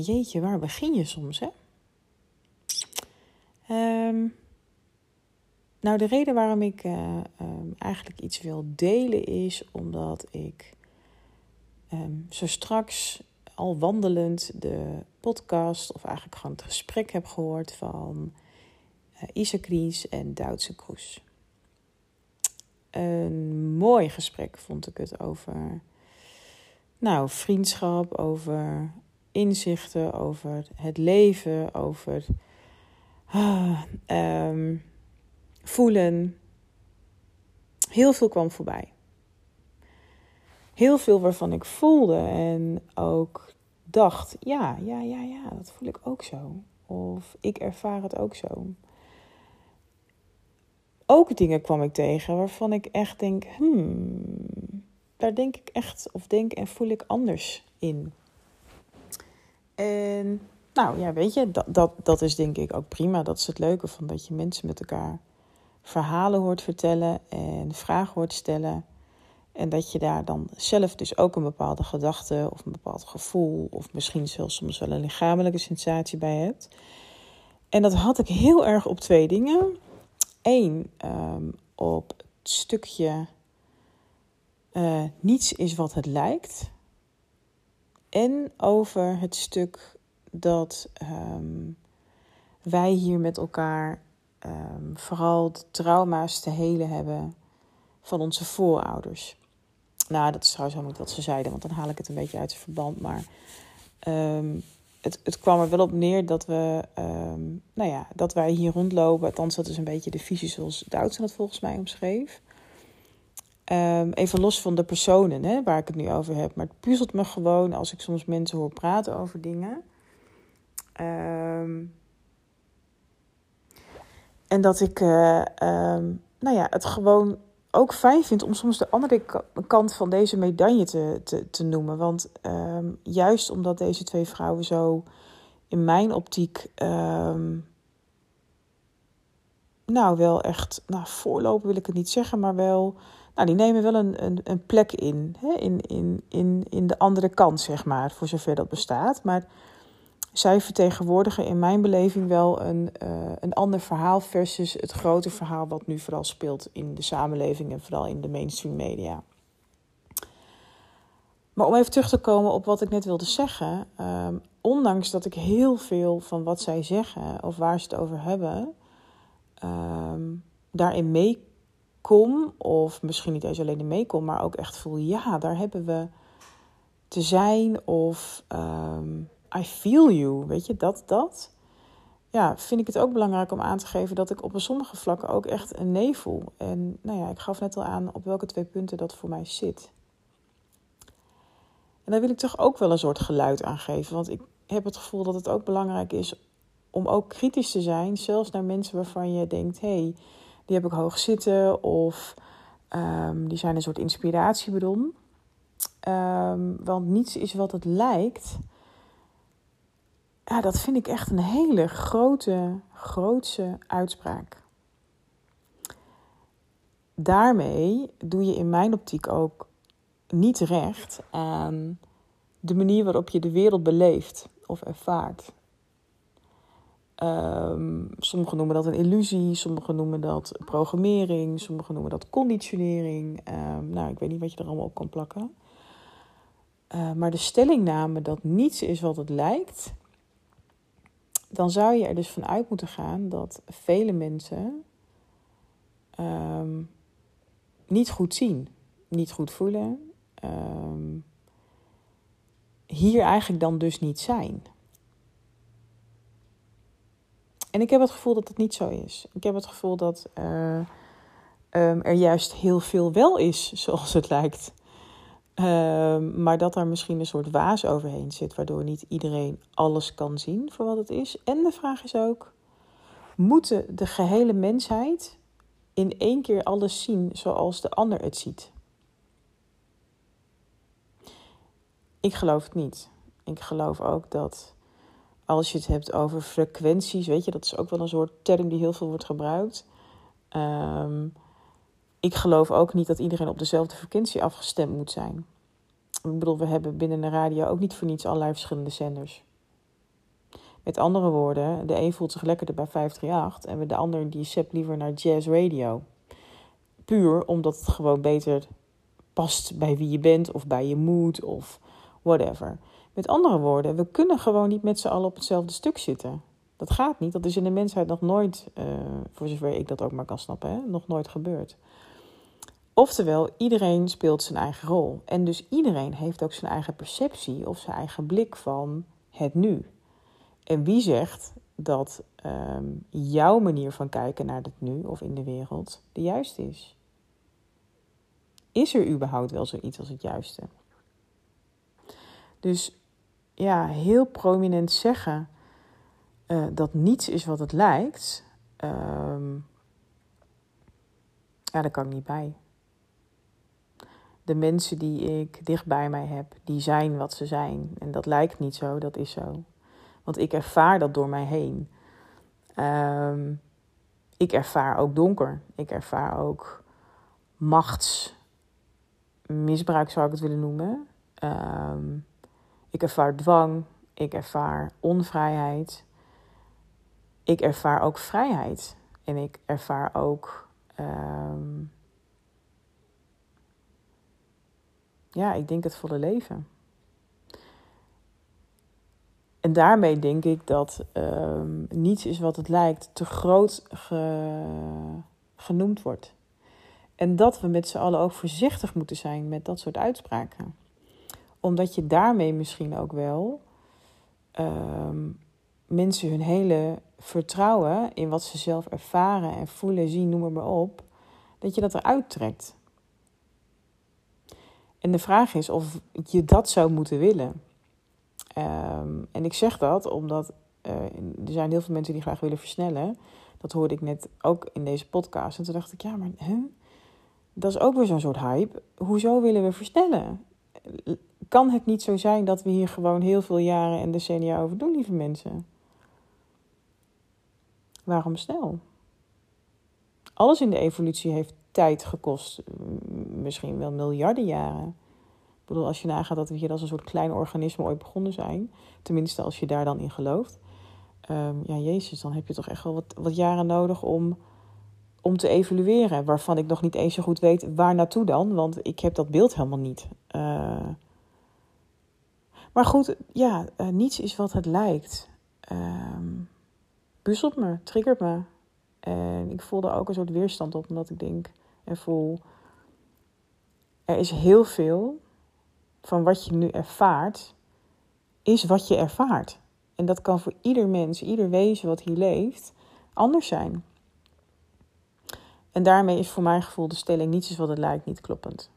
jeetje, waar begin je soms, hè? Ehm, nou, de reden waarom ik uh, um, eigenlijk iets wil delen is omdat ik um, zo straks al wandelend de podcast, of eigenlijk gewoon het gesprek heb gehoord van uh, Isa Kries en Duitse Kroes. Een mooi gesprek vond ik het over, nou, vriendschap, over inzichten, over het leven, over uh, um, voelen. Heel veel kwam voorbij. Heel veel waarvan ik voelde en ook dacht: ja, ja, ja, ja, dat voel ik ook zo. Of ik ervaar het ook zo. Ook dingen kwam ik tegen waarvan ik echt denk: hmm, daar denk ik echt of denk en voel ik anders in. En nou ja, weet je, dat, dat, dat is denk ik ook prima. Dat is het leuke van dat je mensen met elkaar verhalen hoort vertellen en vragen hoort stellen. En dat je daar dan zelf dus ook een bepaalde gedachte of een bepaald gevoel, of misschien zelfs soms wel een lichamelijke sensatie bij hebt. En dat had ik heel erg op twee dingen. Eén, um, op het stukje uh, niets is wat het lijkt. En over het stuk dat um, wij hier met elkaar um, vooral de trauma's te helen hebben van onze voorouders. Nou, dat is trouwens helemaal niet wat ze zeiden, want dan haal ik het een beetje uit het verband. Maar um, het, het, kwam er wel op neer dat we, nou ja, dat wij hier rondlopen. Althans, dat is een beetje de visie zoals Duitser het volgens mij omschreef. Um, even los van de personen hè, waar ik het nu over heb. Maar het puzzelt me gewoon als ik soms mensen hoor praten over dingen. Um, en dat ik, uh, um, nou ja, het gewoon ook fijn vind om soms de andere kant van deze medaille te, te, te noemen. Want juist omdat deze twee vrouwen zo in mijn optiek. Nou, wel echt, nou, voorlopen wil ik het niet zeggen, maar wel. Nou, die nemen wel een, een, een plek in, hè, in, in, in, in de andere kant, zeg maar, voor zover dat bestaat. Maar zij vertegenwoordigen in mijn beleving wel een, uh, een ander verhaal versus het grote verhaal wat nu vooral speelt in de samenleving en vooral in de mainstream media. Maar om even terug te komen op wat ik net wilde zeggen, um, ondanks dat ik heel veel van wat zij zeggen of waar ze het over hebben, um, daarin meekom, of misschien niet eens alleen in meekom, maar ook echt voel, ja, daar hebben we te zijn of um, I feel you, weet je, dat, dat. Ja, vind ik het ook belangrijk om aan te geven dat ik op sommige vlakken ook echt een nee voel. En nou ja, ik gaf net al aan op welke twee punten dat voor mij zit. En daar wil ik toch ook wel een soort geluid aan geven. Want ik heb het gevoel dat het ook belangrijk is om ook kritisch te zijn. Zelfs naar mensen waarvan je denkt, hé, hey, die heb ik hoog zitten. Of um, die zijn een soort inspiratiebron. Um, want niets is wat het lijkt ja, dat vind ik echt een hele grote, grootse uitspraak. Daarmee doe je in mijn optiek ook niet recht aan de manier waarop je de wereld beleeft of ervaart. Um, sommigen noemen dat een illusie, sommigen noemen dat programmering, sommigen noemen dat conditionering. Um, nou, ik weet niet wat je er allemaal op kan plakken. Uh, maar de stellingname dat niets is wat het lijkt, dan zou je er dus vanuit moeten gaan dat vele mensen um, niet goed zien, niet goed voelen, hier eigenlijk dan dus niet zijn. En ik heb het gevoel dat dat niet zo is. Ik heb het gevoel dat uh, um, er juist heel veel wel is, zoals het lijkt. Uh, maar dat er misschien een soort waas overheen zit, waardoor niet iedereen alles kan zien voor wat het is. En de vraag is ook: moeten de gehele mensheid in één keer alles zien zoals de ander het ziet? Ik geloof het niet. Ik geloof ook dat als je het hebt over frequenties, weet je, dat is ook wel een soort term die heel veel wordt gebruikt. Um, ik geloof ook niet dat iedereen op dezelfde frequentie afgestemd moet zijn. Ik bedoel, we hebben binnen de radio ook niet voor niets allerlei verschillende zenders. Met andere woorden, de een voelt zich lekkerder bij 538 en de ander die sept liever naar jazz radio. Puur omdat het gewoon beter past bij wie je bent of bij je mood of whatever. Met andere woorden, we kunnen gewoon niet met z'n allen op hetzelfde stuk zitten. Dat gaat niet. Dat is in de mensheid nog nooit, uh, voor zover ik dat ook maar kan snappen, hè, nog nooit gebeurd. Oftewel, iedereen speelt zijn eigen rol. En dus iedereen heeft ook zijn eigen perceptie of zijn eigen blik van het nu. En wie zegt dat um, jouw manier van kijken naar het nu of in de wereld de juiste is? Is er überhaupt wel zoiets als het juiste? Dus ja, heel prominent zeggen uh, dat niets is wat het lijkt, um, ja, daar kan ik niet bij. De mensen die ik dicht bij mij heb, die zijn wat ze zijn. En dat lijkt niet zo, dat is zo. Want ik ervaar dat door mij heen. Um, ik ervaar ook donker. Ik ervaar ook machtsmisbruik, zou ik het willen noemen. Um, ik ervaar dwang. Ik ervaar onvrijheid. Ik ervaar ook vrijheid. En ik ervaar ook. Um, ja, ik denk het volle leven. En daarmee denk ik dat um, niets is wat het lijkt te groot ge, genoemd wordt. En dat we met z'n allen ook voorzichtig moeten zijn met dat soort uitspraken. Omdat je daarmee misschien ook wel um, mensen hun hele vertrouwen in wat ze zelf ervaren en voelen, zien, noem maar op, dat je dat eruit trekt. En de vraag is of je dat zou moeten willen. Um, en ik zeg dat omdat uh, er zijn heel veel mensen die graag willen versnellen. Dat hoorde ik net ook in deze podcast. En toen dacht ik, ja, maar hè? dat is ook weer zo'n soort hype. Hoezo willen we versnellen? Kan het niet zo zijn dat we hier gewoon heel veel jaren en decennia over doen, lieve mensen? Waarom snel? Alles in de evolutie heeft tijd gekost. Misschien wel miljarden jaren. Ik bedoel, als je nagaat dat we hier als een soort klein organisme ooit begonnen zijn. Tenminste, als je daar dan in gelooft. Um, ja, Jezus, dan heb je toch echt wel wat, wat jaren nodig om, om te evolueren. Waarvan ik nog niet eens zo goed weet waar naartoe dan. Want ik heb dat beeld helemaal niet. Uh, maar goed, ja, uh, niets is wat het lijkt. Um, puzzelt me, triggert me. En ik voelde ook een soort weerstand op, omdat ik denk en voel. Er is heel veel van wat je nu ervaart, is wat je ervaart. En dat kan voor ieder mens, ieder wezen wat hier leeft, anders zijn. En daarmee is voor mijn gevoel de stelling niets is wat het lijkt niet kloppend.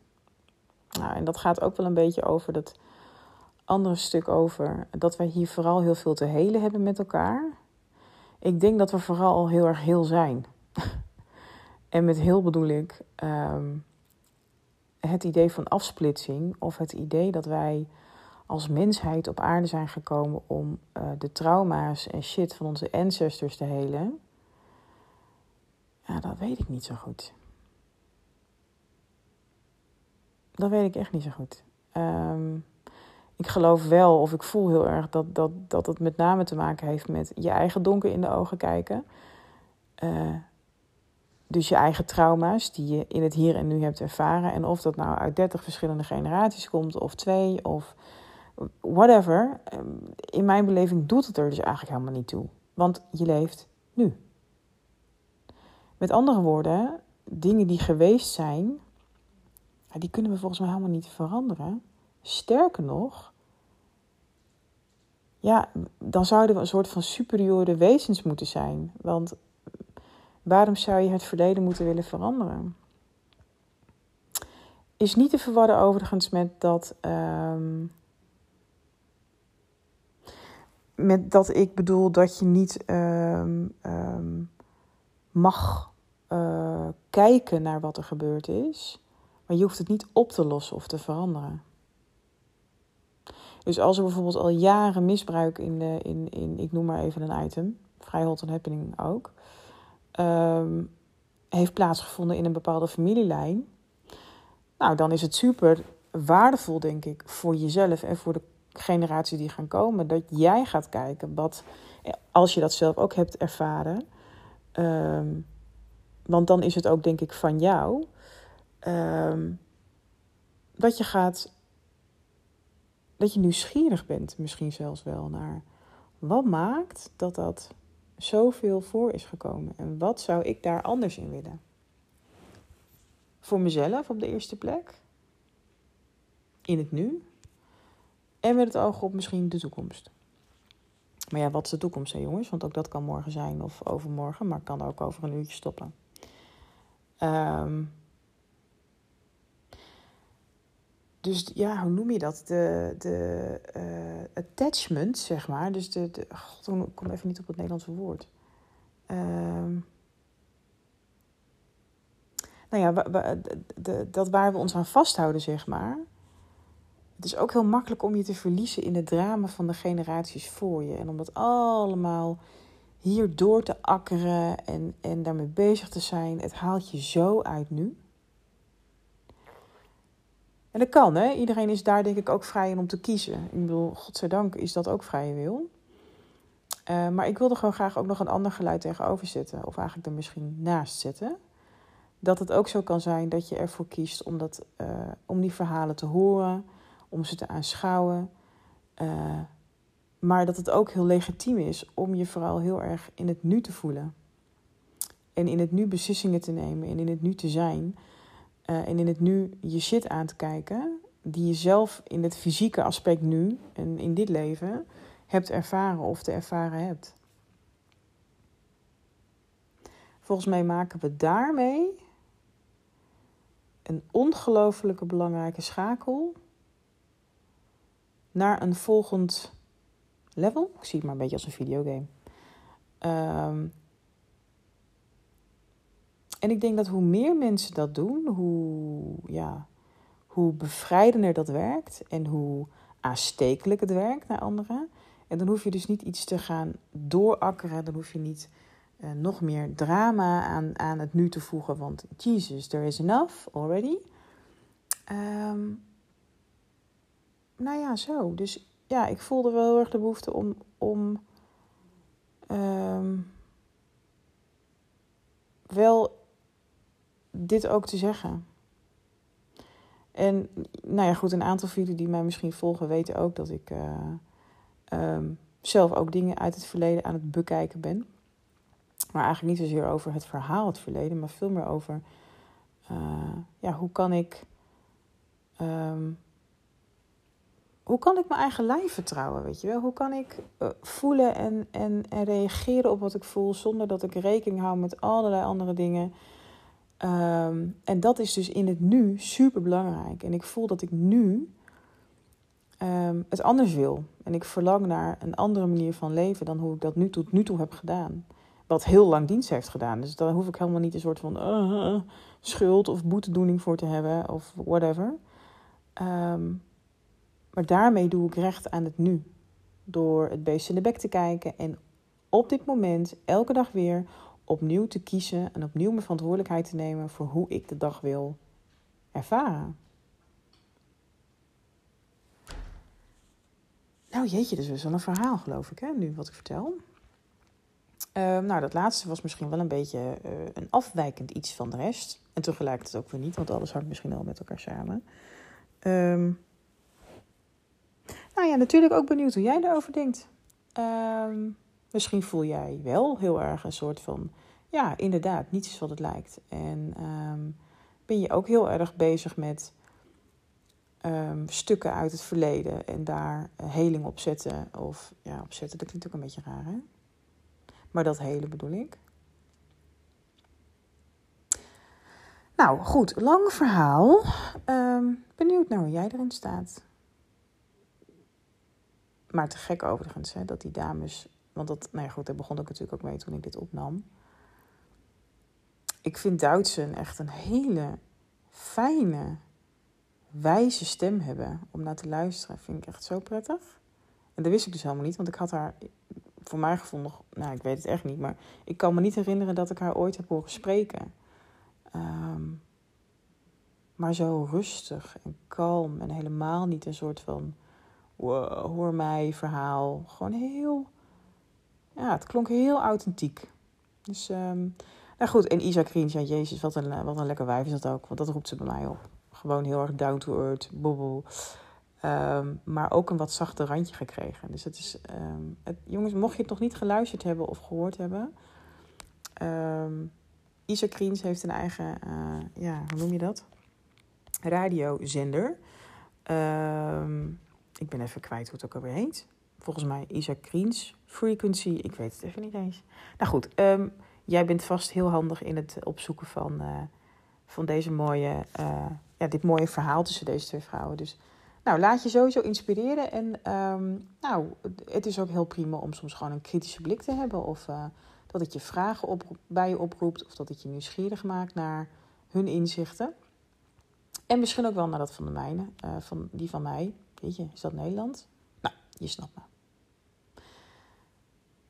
Nou, en dat gaat ook wel een beetje over dat andere stuk over dat wij hier vooral heel veel te helen hebben met elkaar. Ik denk dat we vooral al heel erg heel zijn. en met heel bedoel ik um, het idee van afsplitsing of het idee dat wij als mensheid op aarde zijn gekomen om uh, de trauma's en shit van onze ancestors te helen. Ja, dat weet ik niet zo goed. Dat weet ik echt niet zo goed. Um, ik geloof wel, of ik voel heel erg dat, dat, dat het met name te maken heeft met je eigen donker in de ogen kijken. Uh, dus je eigen trauma's die je in het hier en nu hebt ervaren. En of dat nou uit 30 verschillende generaties komt, of twee, of whatever. Ehm, in mijn beleving doet het er dus eigenlijk helemaal niet toe. Want je leeft nu. Met andere woorden, dingen die geweest zijn, die kunnen we volgens mij helemaal niet veranderen. Sterker nog, ja, dan zouden we een soort van superiore wezens moeten zijn. Want waarom zou je het verleden moeten willen veranderen? Is niet te verwarren overigens met dat. Um, met dat ik bedoel dat je niet um, um, mag uh, kijken naar wat er gebeurd is. Maar je hoeft het niet op te lossen of te veranderen. Dus als er bijvoorbeeld al jaren misbruik in, de, in, in ik noem maar even een item, vrij hot and happening ook, um, heeft plaatsgevonden in een bepaalde familielijn. Nou, dan is het super waardevol, denk ik, voor jezelf en voor de generaties die gaan komen, dat jij gaat kijken wat als je dat zelf ook hebt ervaren. Ehm, want dan is het ook, denk ik, van jou. Ehm, dat je gaat. Dat je nieuwsgierig bent, misschien zelfs wel naar. Wat maakt dat dat zoveel voor is gekomen? En wat zou ik daar anders in willen? Voor mezelf op de eerste plek. In het nu. En met het oog op misschien de toekomst. Maar ja, wat is de toekomst, hè, jongens? Want ook dat kan morgen zijn of overmorgen, maar kan ook over een uurtje stoppen. Um, dus ja, hoe noem je dat? De, de uh, attachment, zeg maar. Dus de, God, ik kom even niet op het Nederlandse woord. Um, nou ja, dat waar we ons aan vasthouden, zeg maar. Het is ook heel makkelijk om je te verliezen in het drama van de generaties voor je. En om dat allemaal hier door te akkeren en, en daarmee bezig te zijn. Het haalt je zo uit nu. En dat kan, hè? Iedereen is daar denk ik ook vrij in om te kiezen. Ik bedoel, godzijdank is dat ook vrije wil. Uh, maar ik wilde gewoon graag ook nog een ander geluid tegenover zetten. Of eigenlijk er misschien naast zetten. Dat het ook zo kan zijn dat je ervoor kiest om, dat, uh, om die verhalen te horen om ze te aanschouwen. Uh, maar dat het ook heel legitiem is om je vooral heel erg in het nu te voelen. En in het nu beslissingen te nemen en in het nu te zijn. Uh, en in het nu je shit aan te kijken. Die je zelf in het fysieke aspect nu en in dit leven hebt ervaren of te ervaren hebt. Volgens mij maken we daarmee een ongelofelijke belangrijke schakel naar een volgend level. Ik zie het maar een beetje als een videogame. Um, en ik denk dat hoe meer mensen dat doen, hoe, ja, hoe bevrijdender dat werkt en hoe aanstekelijk het werkt naar anderen. En dan hoef je dus niet iets te gaan doorakkeren, dan hoef je niet uh, nog meer drama aan, aan het nu te voegen, want Jesus, there is enough already. Um, nou ja, zo. Dus ja, ik voelde wel heel erg de behoefte om, om um, wel dit ook te zeggen. En nou ja, goed, een aantal van jullie die mij misschien volgen weten ook dat ik uh, um, zelf ook dingen uit het verleden aan het bekijken ben. Maar eigenlijk niet zozeer over het verhaal, het verleden, maar veel meer over uh, ja, hoe kan ik um, hoe kan ik mijn eigen lijf vertrouwen, weet je wel? Hoe kan ik uh, voelen en, en, en reageren op wat ik voel zonder dat ik rekening hou met allerlei andere dingen? Um, en dat is dus in het nu super belangrijk. En ik voel dat ik nu um, het anders wil. En ik verlang naar een andere manier van leven dan hoe ik dat nu tot nu toe heb gedaan. Wat heel lang dienst heeft gedaan. Dus daar hoef ik helemaal niet een soort van uh, schuld of boetedoening voor te hebben of whatever. Um, maar daarmee doe ik recht aan het nu. Door het beest in de bek te kijken en op dit moment elke dag weer opnieuw te kiezen en opnieuw mijn verantwoordelijkheid te nemen voor hoe ik de dag wil ervaren. Nou jeetje, dus is wel een verhaal geloof ik, hè, nu wat ik vertel. Uh, nou, dat laatste was misschien wel een beetje uh, een afwijkend iets van de rest. En tegelijkertijd ook weer niet, want alles hangt misschien al met elkaar samen. Um, nou ja, natuurlijk ook benieuwd hoe jij erover denkt. Um, misschien voel jij wel heel erg een soort van, ja, inderdaad, niets is wat het lijkt. En um, ben je ook heel erg bezig met um, stukken uit het verleden en daar heling op zetten. Of ja, opzetten, dat klinkt ook een beetje raar, hè? Maar dat hele bedoel ik. Nou goed, lang verhaal. benieuwd naar hoe jij erin staat maar te gek overigens, hè, dat die dames. Want dat, nou ja, goed, daar begon ik natuurlijk ook mee toen ik dit opnam. Ik vind Duitsen echt een hele fijne, wijze stem hebben om naar te luisteren. Vind ik echt zo prettig. En dat wist ik dus helemaal niet, want ik had haar voor mij gevonden, nou ik weet het echt niet, maar ik kan me niet herinneren dat ik haar ooit heb horen spreken. Um, maar zo rustig en kalm en helemaal niet een soort van hoor mij verhaal. Gewoon heel, ja, het klonk heel authentiek. Dus, ehm, nou goed, en Isa Kriens, ja, jezus, wat een, wat een lekker wijf is dat ook. Want dat roept ze bij mij op. Gewoon heel erg down to earth, bobbel. Ehm, maar ook een wat zachter randje gekregen. Dus het is, um, het, jongens, mocht je het nog niet geluisterd hebben of gehoord hebben. Isa Kriens heeft een eigen, uh, ja, hoe noem je dat? Radiozender. ik ben even kwijt hoe het ook alweer heet. Volgens mij Isa Kriens Frequency. Ik weet het even niet eens. Nou goed, jij bent vast heel handig in het opzoeken van, uh, van deze mooie, uh, ja, dit mooie verhaal tussen deze twee vrouwen. Dus nou, laat je sowieso inspireren. En um, nou, het is ook heel prima om soms gewoon een kritische blik te hebben. Of uh, dat het je vragen op, bij je oproept. Of dat het je nieuwsgierig maakt naar hun inzichten. En misschien ook wel naar dat van de mijne. Van die van mij. Weet je, is dat Nederland? Nou, je snapt me.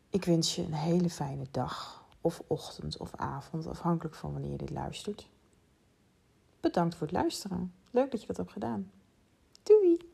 Ik wens je een hele fijne dag. Of ochtend of avond. Afhankelijk van wanneer je dit luistert. Bedankt voor het luisteren. Leuk dat je dat hebt gedaan. Doei!